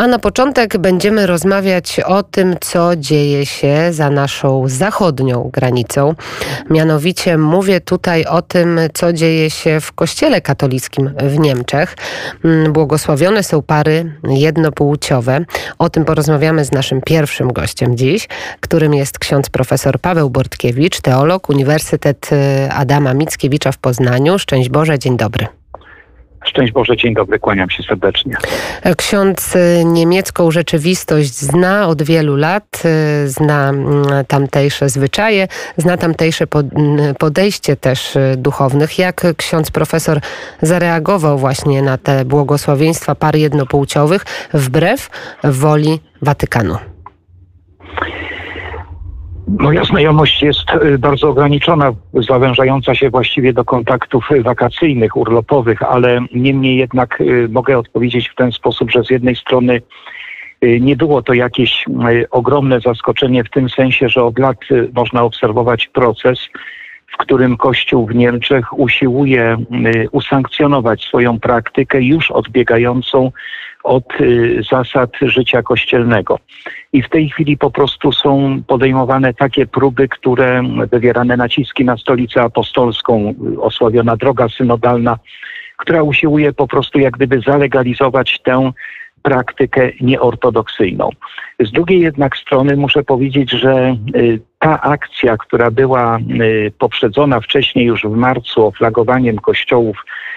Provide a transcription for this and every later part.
A na początek będziemy rozmawiać o tym, co dzieje się za naszą zachodnią granicą. Mianowicie mówię tutaj o tym, co dzieje się w Kościele katolickim w Niemczech. Mm, błogosławione są pary jednopłciowe. O tym porozmawiamy z naszym pierwszym gościem dziś, którym jest ksiądz profesor Paweł Bortkiewicz, teolog, Uniwersytet y, Adama Mickiewicza w Poznaniu. Szczęść Boże, dzień dobry. Szczęść Boże, dzień dobry, kłaniam się serdecznie. Ksiądz y, niemiecką rzeczywistość zna od wielu lat, y, zna mm, tamtejsze zwyczaje, zna tamtejsze mm, podejście też y, duchownych. Jak ksiądz profesor zareagował właśnie na te błogosławieństwa par jednopłciowych wbrew woli Watykanu? Moja znajomość jest y, bardzo ograniczona, zawężająca się właściwie do kontaktów wakacyjnych, urlopowych, ale niemniej jednak y, mogę odpowiedzieć w ten sposób, że z jednej strony nie było to jakieś ogromne zaskoczenie w tym sensie, że od lat można obserwować proces, w którym Kościół w Niemczech usiłuje usankcjonować swoją praktykę już odbiegającą od y, zasad życia kościelnego. I w tej chwili po prostu są podejmowane takie próby, które wywierane naciski na stolicę apostolską, osławiona droga synodalna, która usiłuje po prostu jak gdyby zalegalizować tę praktykę nieortodoksyjną. Z drugiej jednak strony muszę powiedzieć, że y, ta akcja, która była y, poprzedzona wcześniej już w marcu oflagowaniem kościołów Y,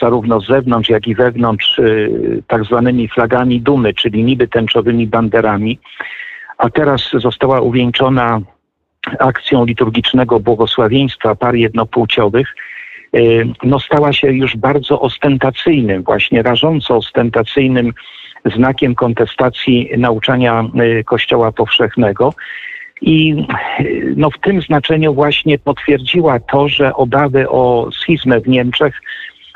zarówno z zewnątrz, jak i wewnątrz y, tak zwanymi flagami dumy, czyli niby tęczowymi banderami, a teraz została uwieńczona akcją liturgicznego błogosławieństwa par jednopłciowych, y, no stała się już bardzo ostentacyjnym, właśnie rażąco ostentacyjnym znakiem kontestacji nauczania Kościoła Powszechnego. I no, w tym znaczeniu właśnie potwierdziła to, że obawy o schizmę w Niemczech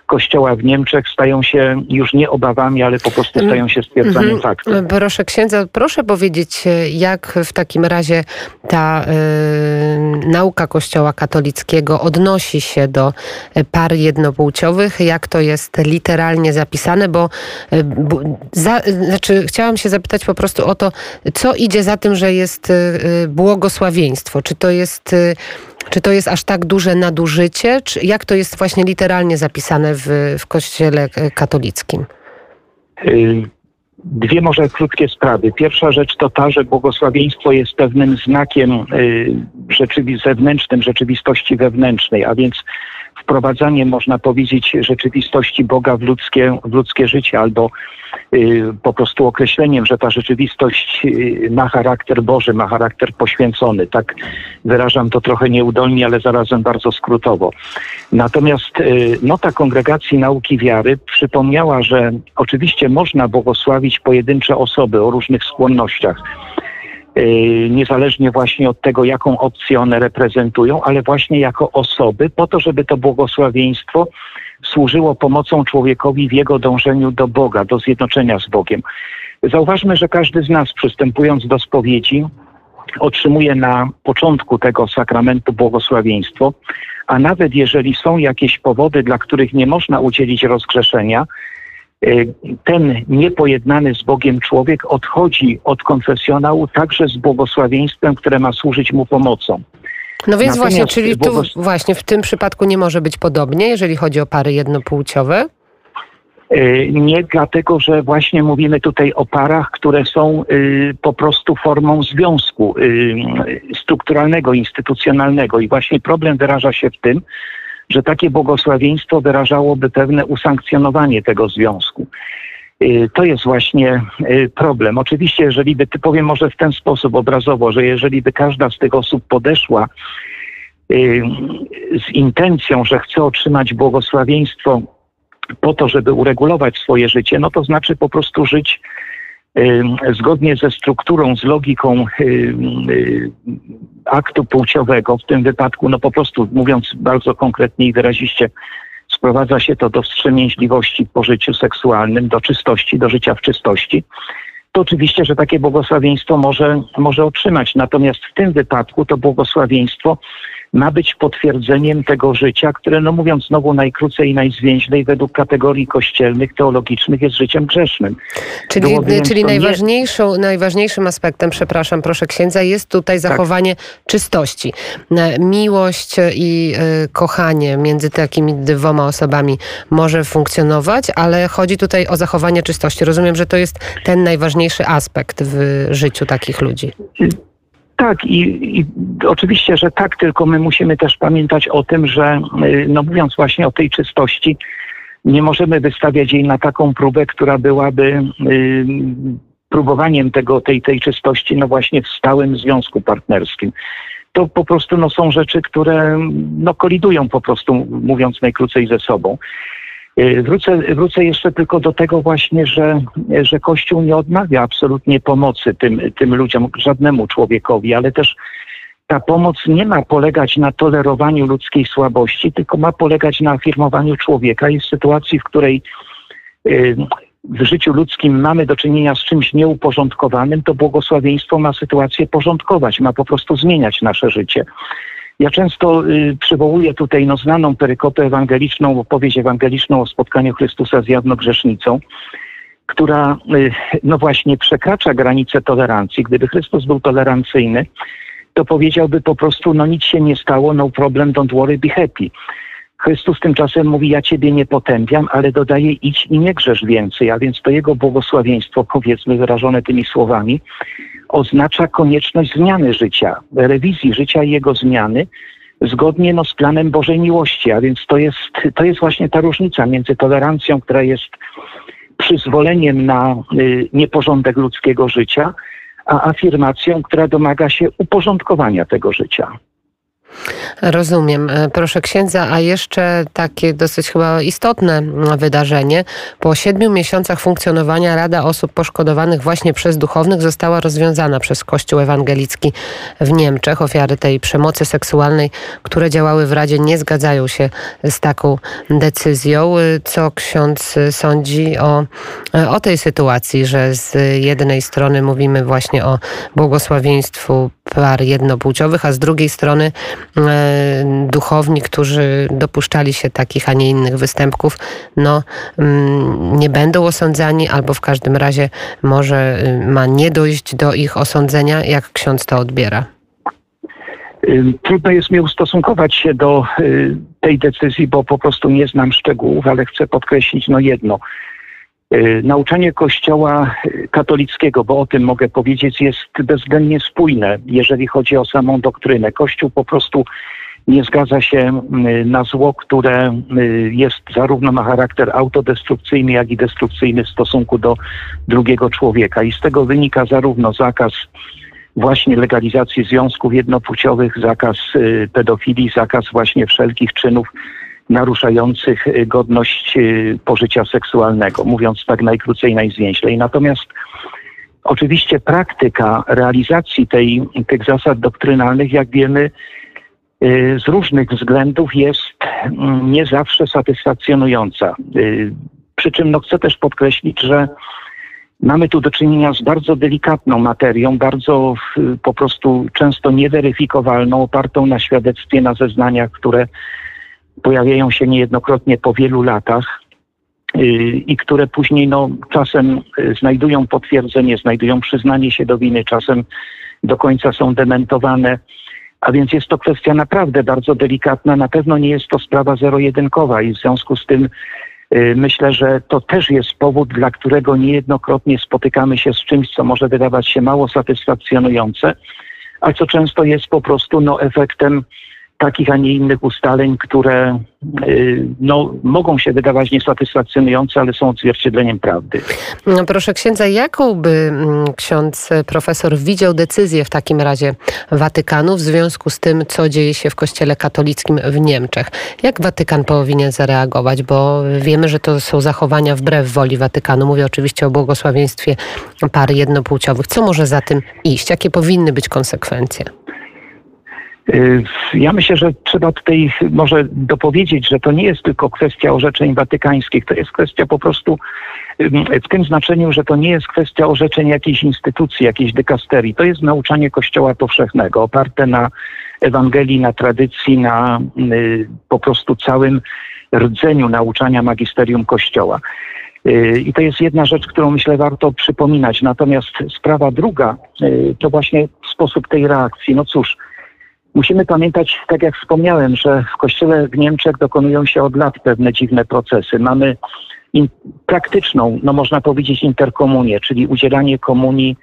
Kościoła w Niemczech stają się już nie obawami, ale po prostu mm. stają się stwierdzaniem mm -hmm. faktu. Proszę księdza, proszę powiedzieć, jak w takim razie ta y, nauka Kościoła katolickiego odnosi się do par jednopłciowych, jak to jest literalnie zapisane, bo, y, za, znaczy chciałam się zapytać po prostu o to, co idzie za tym, że jest y, błogosławieństwo. Czy to jest czy to jest aż tak duże nadużycie? Czy jak to jest właśnie literalnie zapisane w, w Kościele katolickim? Y, dwie może krótkie sprawy. Pierwsza rzecz to ta, że błogosławieństwo jest pewnym znakiem y, rzeczywi zewnętrznym rzeczywistości wewnętrznej, a więc wprowadzanie, można powiedzieć, rzeczywistości Boga w ludzkie, w ludzkie życie albo po prostu określeniem, że ta rzeczywistość y, ma charakter Boży, ma charakter poświęcony. Tak wyrażam to trochę nieudolnie, ale zarazem bardzo skrótowo. Natomiast y, nota Kongregacji Nauki Wiary przypomniała, że oczywiście można błogosławić pojedyncze osoby o różnych skłonnościach Y, niezależnie właśnie od tego, jaką opcję one reprezentują, ale właśnie jako osoby, po to, żeby to błogosławieństwo służyło pomocą człowiekowi w jego dążeniu do Boga, do zjednoczenia z Bogiem. Zauważmy, że każdy z nas przystępując do spowiedzi otrzymuje na początku tego sakramentu błogosławieństwo, a nawet jeżeli są jakieś powody, dla których nie można udzielić rozgrzeszenia, Y, ten niepojednany z Bogiem człowiek odchodzi od konfesjonału także z błogosławieństwem, które ma służyć mu pomocą. No więc Natomiast właśnie, czyli tu właśnie w tym przypadku nie może być podobnie, jeżeli chodzi o pary jednopłciowe? Y, nie dlatego, że właśnie mówimy tutaj o parach, które są y, po prostu formą związku strukturalnego, instytucjonalnego. I właśnie problem wyraża się w tym, że takie błogosławieństwo wyrażałoby pewne usankcjonowanie tego związku. Y, to jest właśnie y, problem. Oczywiście, jeżeli by, powiem może w ten sposób obrazowo, że jeżeli by każda z tych osób podeszła y, z intencją, że chce otrzymać błogosławieństwo po to, żeby uregulować swoje życie, no to znaczy po prostu żyć zgodnie ze strukturą, z logiką aktu płciowego, w tym wypadku, no po prostu mówiąc bardzo konkretnie i wyraziście, sprowadza się to do wstrzemięźliwości po życiu seksualnym, do czystości, do życia w czystości, to oczywiście, że takie błogosławieństwo może, może otrzymać. Natomiast w tym wypadku to błogosławieństwo ma być potwierdzeniem tego życia, które, no mówiąc znowu najkrócej i najzwięźlej, według kategorii kościelnych, teologicznych jest życiem grzesznym. Czyli, czyli najważniejszą, nie... najważniejszym aspektem, przepraszam, proszę księdza, jest tutaj tak. zachowanie tak. czystości. E, miłość i y, kochanie między takimi dwoma osobami może funkcjonować, ale chodzi tutaj o zachowanie czystości. Rozumiem, że to jest ten najważniejszy aspekt w życiu takich ludzi. Tak, i, i, oczywiście, że tak, tylko my musimy też pamiętać o tym, że y, no mówiąc właśnie o tej czystości, nie możemy wystawiać jej na taką próbę, która byłaby y, próbowaniem tego, tej, tej czystości, no właśnie w stałym związku partnerskim. To po prostu no, są rzeczy, które no, kolidują po prostu, mówiąc najkrócej ze sobą. Y, wrócę, wrócę jeszcze tylko do tego właśnie, że, że Kościół nie odmawia absolutnie pomocy tym, tym ludziom, żadnemu człowiekowi, ale też ta pomoc nie ma polegać na tolerowaniu ludzkiej słabości, tylko ma polegać na afirmowaniu człowieka i w sytuacji, w której y, w życiu ludzkim mamy do czynienia z czymś nieuporządkowanym, to błogosławieństwo ma sytuację porządkować, ma po prostu zmieniać nasze życie. Ja często y, przywołuję tutaj no, znaną perykopę ewangeliczną, opowieść ewangeliczną o spotkaniu Chrystusa z jawnogrzesznicą, która y, no właśnie przekracza granice tolerancji. Gdyby Chrystus był tolerancyjny, to powiedziałby po prostu, no nic się nie stało, no problem, don't worry, be happy. Chrystus tymczasem mówi, ja Ciebie nie potępiam, ale dodaje idź i nie grzesz więcej, a więc to Jego błogosławieństwo, powiedzmy wyrażone tymi słowami, oznacza konieczność zmiany życia, rewizji życia i jego zmiany, zgodnie no, z planem Bożej miłości. A więc to jest, to jest właśnie ta różnica między tolerancją, która jest przyzwoleniem na y, nieporządek ludzkiego życia, a afirmacją, która domaga się uporządkowania tego życia. Rozumiem. E, proszę księdza, a jeszcze takie dosyć chyba istotne wydarzenie. Po siedmiu miesiącach funkcjonowania Rada Osób Poszkodowanych właśnie przez duchownych została rozwiązana przez Kościół Ewangelicki w Niemczech. Ofiary tej przemocy seksualnej, które działały w Radzie, nie zgadzają się z taką decyzją. E, co ksiądz sądzi o, e, o tej sytuacji, że z jednej strony mówimy właśnie o błogosławieństwu par jednopłciowych, a z drugiej strony e, duchowni, którzy dopuszczali się takich, a nie innych występków, no mm, nie będą osądzani, albo w każdym razie może y, ma nie dojść do ich osądzenia. Jak ksiądz to odbiera? Trudno jest mi ustosunkować się do y, tej decyzji, bo po prostu nie znam szczegółów, ale chcę podkreślić no jedno. Y, nauczanie Kościoła katolickiego, bo o tym mogę powiedzieć, jest bezwzględnie spójne, jeżeli chodzi o samą doktrynę. Kościół po prostu nie zgadza się na zło, które jest zarówno ma charakter autodestrukcyjny, jak i destrukcyjny w stosunku do drugiego człowieka. I z tego wynika zarówno zakaz właśnie legalizacji związków jednopłciowych, zakaz pedofilii, zakaz właśnie wszelkich czynów naruszających y, godność y, pożycia seksualnego, mówiąc tak najkrócej, najzwięźlej. Natomiast oczywiście praktyka realizacji tej, tych zasad doktrynalnych, jak wiemy, y, z różnych względów jest mm, nie zawsze satysfakcjonująca. Przy czym no, chcę też podkreślić, że mamy tu do czynienia z bardzo delikatną materią, bardzo po prostu często nieweryfikowalną, opartą na świadectwie, na zeznaniach, które pojawiają się niejednokrotnie po wielu latach y, i które później no, czasem y, znajdują potwierdzenie, znajdują przyznanie się do winy, czasem do końca są dementowane. A więc jest to kwestia naprawdę bardzo delikatna. Na pewno nie jest to sprawa zero-jedynkowa i w związku z tym y, myślę, że to też jest powód, dla którego niejednokrotnie spotykamy się z czymś, co może wydawać się mało satysfakcjonujące, a co często jest po prostu no, efektem takich, a nie innych ustaleń, które y, no, mogą się wydawać niesatysfakcjonujące, ale są odzwierciedleniem prawdy. No proszę księdza, jaką by mm, ksiądz profesor widział decyzję w takim razie Watykanu w związku z tym, co dzieje się w Kościele katolickim w Niemczech? Jak Watykan powinien zareagować? Bo wiemy, że to są zachowania wbrew woli Watykanu. Mówię oczywiście o błogosławieństwie par jednopłciowych. Co może za tym iść? Jakie powinny być konsekwencje? Y, ja myślę, że trzeba tutaj może dopowiedzieć, że to nie jest tylko kwestia orzeczeń watykańskich, to jest kwestia po prostu w tym znaczeniu, że to nie jest kwestia orzeczeń jakiejś instytucji, jakiejś dykasterii. To jest nauczanie Kościoła powszechnego, oparte na Ewangelii, na tradycji, na y, po prostu całym rdzeniu nauczania magisterium Kościoła. Y, I to jest jedna rzecz, którą myślę warto przypominać. Natomiast sprawa druga to właśnie sposób tej reakcji. No cóż, musimy pamiętać, tak jak wspomniałem, że w Kościele w Niemczech dokonują się od lat pewne dziwne procesy. Mamy in, praktyczną, no można powiedzieć, interkomunię, czyli udzielanie komunii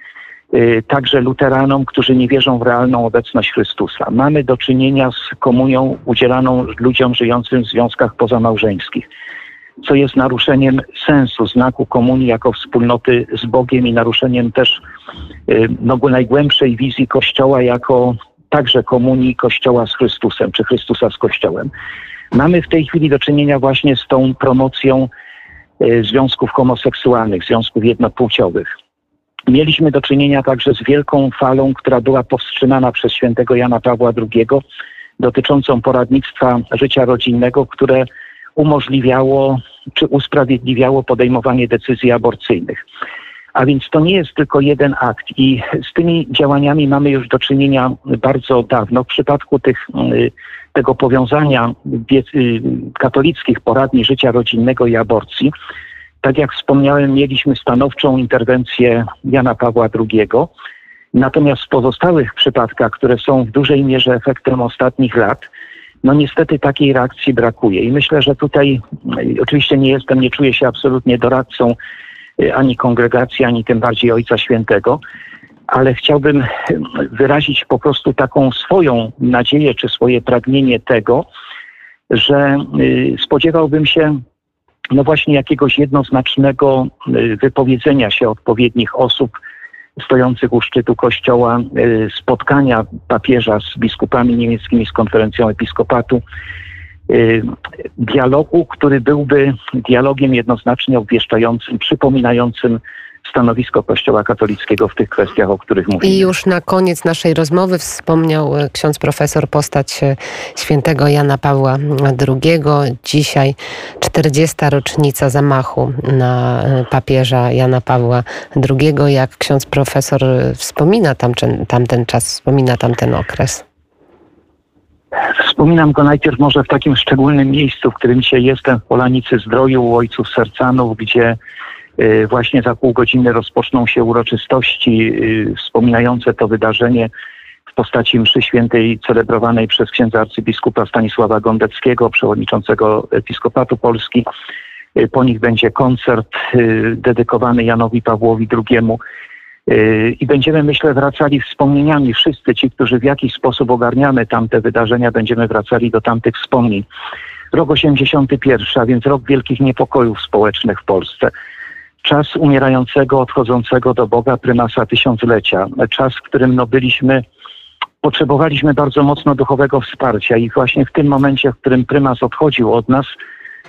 y, także luteranom, którzy nie wierzą w realną obecność Chrystusa. Mamy do czynienia z komunią udzielaną ludziom żyjącym w związkach pozamałżeńskich co jest naruszeniem sensu znaku komunii jako wspólnoty z Bogiem i naruszeniem też y, no, najgłębszej wizji Kościoła jako także komunii Kościoła z Chrystusem, czy Chrystusa z Kościołem. Mamy w tej chwili do czynienia właśnie z tą promocją y, związków homoseksualnych, związków jednopłciowych. Mieliśmy do czynienia także z wielką falą, która była powstrzymana przez świętego Jana Pawła II, dotyczącą poradnictwa życia rodzinnego, które umożliwiało czy usprawiedliwiało podejmowanie decyzji aborcyjnych. A więc to nie jest tylko jeden akt i z tymi działaniami mamy już do czynienia bardzo dawno. W przypadku tych, y, tego powiązania y, katolickich poradni życia rodzinnego i aborcji, tak jak wspomniałem, mieliśmy stanowczą interwencję Jana Pawła II. Natomiast w pozostałych przypadkach, które są w dużej mierze efektem ostatnich lat, no niestety takiej reakcji brakuje. I myślę, że tutaj y, oczywiście nie jestem, nie czuję się absolutnie doradcą ani kongregacji, ani tym bardziej Ojca Świętego, ale chciałbym y, wyrazić po prostu taką swoją nadzieję czy swoje pragnienie tego, że spodziewałbym się no właśnie jakiegoś jednoznacznego wypowiedzenia się odpowiednich osób, stojących u szczytu kościoła, y, spotkania papieża z biskupami niemieckimi, z konferencją episkopatu, y, dialogu, który byłby dialogiem jednoznacznie obwieszczającym, przypominającym stanowisko Kościoła katolickiego w tych kwestiach, o których mówimy. I już na koniec naszej rozmowy wspomniał e, ksiądz profesor postać e, świętego Jana Pawła II. Dzisiaj 40. rocznica zamachu na papieża Jana Pawła II. Jak ksiądz profesor wspomina tamten, tamten czas, wspomina tamten okres? Wspominam go najpierw może w takim szczególnym miejscu, w którym dzisiaj jestem, w Polanicy Zdroju, u ojców Sercanów, gdzie Y, właśnie za pół godziny rozpoczną się uroczystości y, wspominające to wydarzenie w postaci mszy świętej celebrowanej przez księdza arcybiskupa Stanisława Gondeckiego, przewodniczącego Episkopatu Polski. Y, po nich będzie koncert dedykowany Janowi Pawłowi II. I będziemy, myślę, wracali wspomnieniami. Wszyscy ci, którzy w jakiś sposób ogarniamy tamte wydarzenia, będziemy wracali do tamtych wspomnień. Rok 81, a więc rok wielkich niepokojów społecznych w Polsce czas umierającego, odchodzącego do Boga prymasa tysiąclecia. Czas, w którym no, byliśmy, potrzebowaliśmy bardzo mocno duchowego wsparcia i właśnie w tym momencie, w którym prymas odchodził od nas,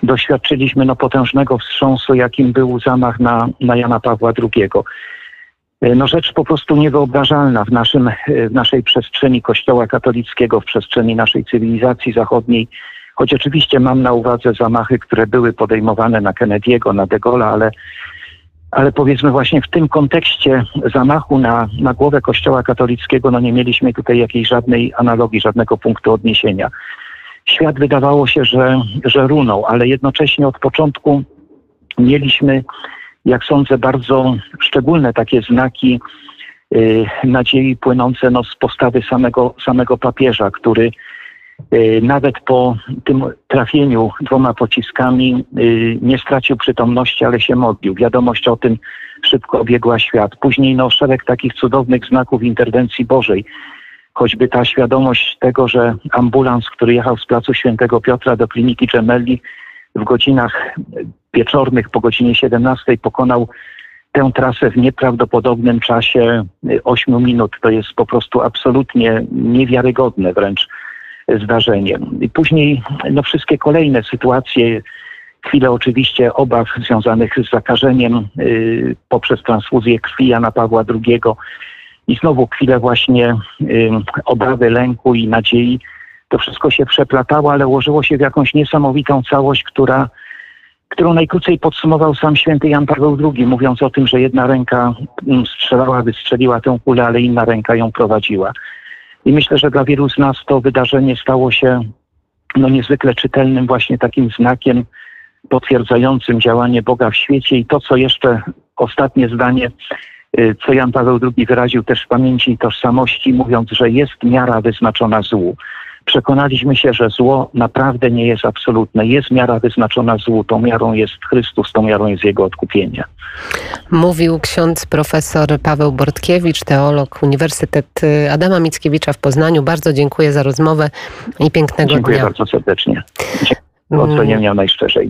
doświadczyliśmy no, potężnego wstrząsu, jakim był zamach na, na Jana Pawła II. No rzecz po prostu niewyobrażalna w, naszym, w naszej przestrzeni Kościoła katolickiego, w przestrzeni naszej cywilizacji zachodniej, choć oczywiście mam na uwadze zamachy, które były podejmowane na Kennedy'ego, na De Gaulle'a, ale ale powiedzmy właśnie w tym kontekście zamachu na, na głowę Kościoła katolickiego, no nie mieliśmy tutaj jakiejś żadnej analogii, żadnego punktu odniesienia. Świat wydawało się, że, że runął, ale jednocześnie od początku mieliśmy, jak sądzę, bardzo szczególne takie znaki yy, nadziei płynące no, z postawy samego, samego papieża, który Y, nawet po tym trafieniu dwoma pociskami y, nie stracił przytomności, ale się modlił. Wiadomość o tym szybko obiegła świat. Później no, szereg takich cudownych znaków interwencji Bożej. Choćby ta świadomość tego, że ambulans, który jechał z placu Świętego Piotra do kliniki Gemelli w godzinach wieczornych po godzinie 17 pokonał tę trasę w nieprawdopodobnym czasie 8 minut. To jest po prostu absolutnie niewiarygodne wręcz zdarzeniem. I później no, wszystkie kolejne sytuacje, chwile oczywiście obaw związanych z zakażeniem y, poprzez transfuzję krwi Jana Pawła II i znowu chwilę właśnie y, obawy, lęku i nadziei. To wszystko się przeplatało, ale ułożyło się w jakąś niesamowitą całość, która którą najkrócej podsumował sam święty Jan Paweł II, mówiąc o tym, że jedna ręka mm, strzelała, wystrzeliła tę kulę, ale inna ręka ją prowadziła. I myślę, że dla wielu z nas to wydarzenie stało się no, niezwykle czytelnym właśnie takim znakiem potwierdzającym działanie Boga w świecie i to, co jeszcze ostatnie zdanie, y, co Jan Paweł II wyraził też w pamięci i tożsamości, mówiąc, że jest miara wyznaczona złu. Przekonaliśmy się, że zło naprawdę nie jest absolutne. Jest miara wyznaczona złu. Tą miarą jest Chrystus, tą miarą jest Jego odkupienie. Mówił ksiądz profesor Paweł Bortkiewicz, teolog Uniwersytet y, Adama Mickiewicza w Poznaniu. Bardzo dziękuję za rozmowę i pięknego Dziękuję dnia. bardzo serdecznie. Ocenienia najszczerzej.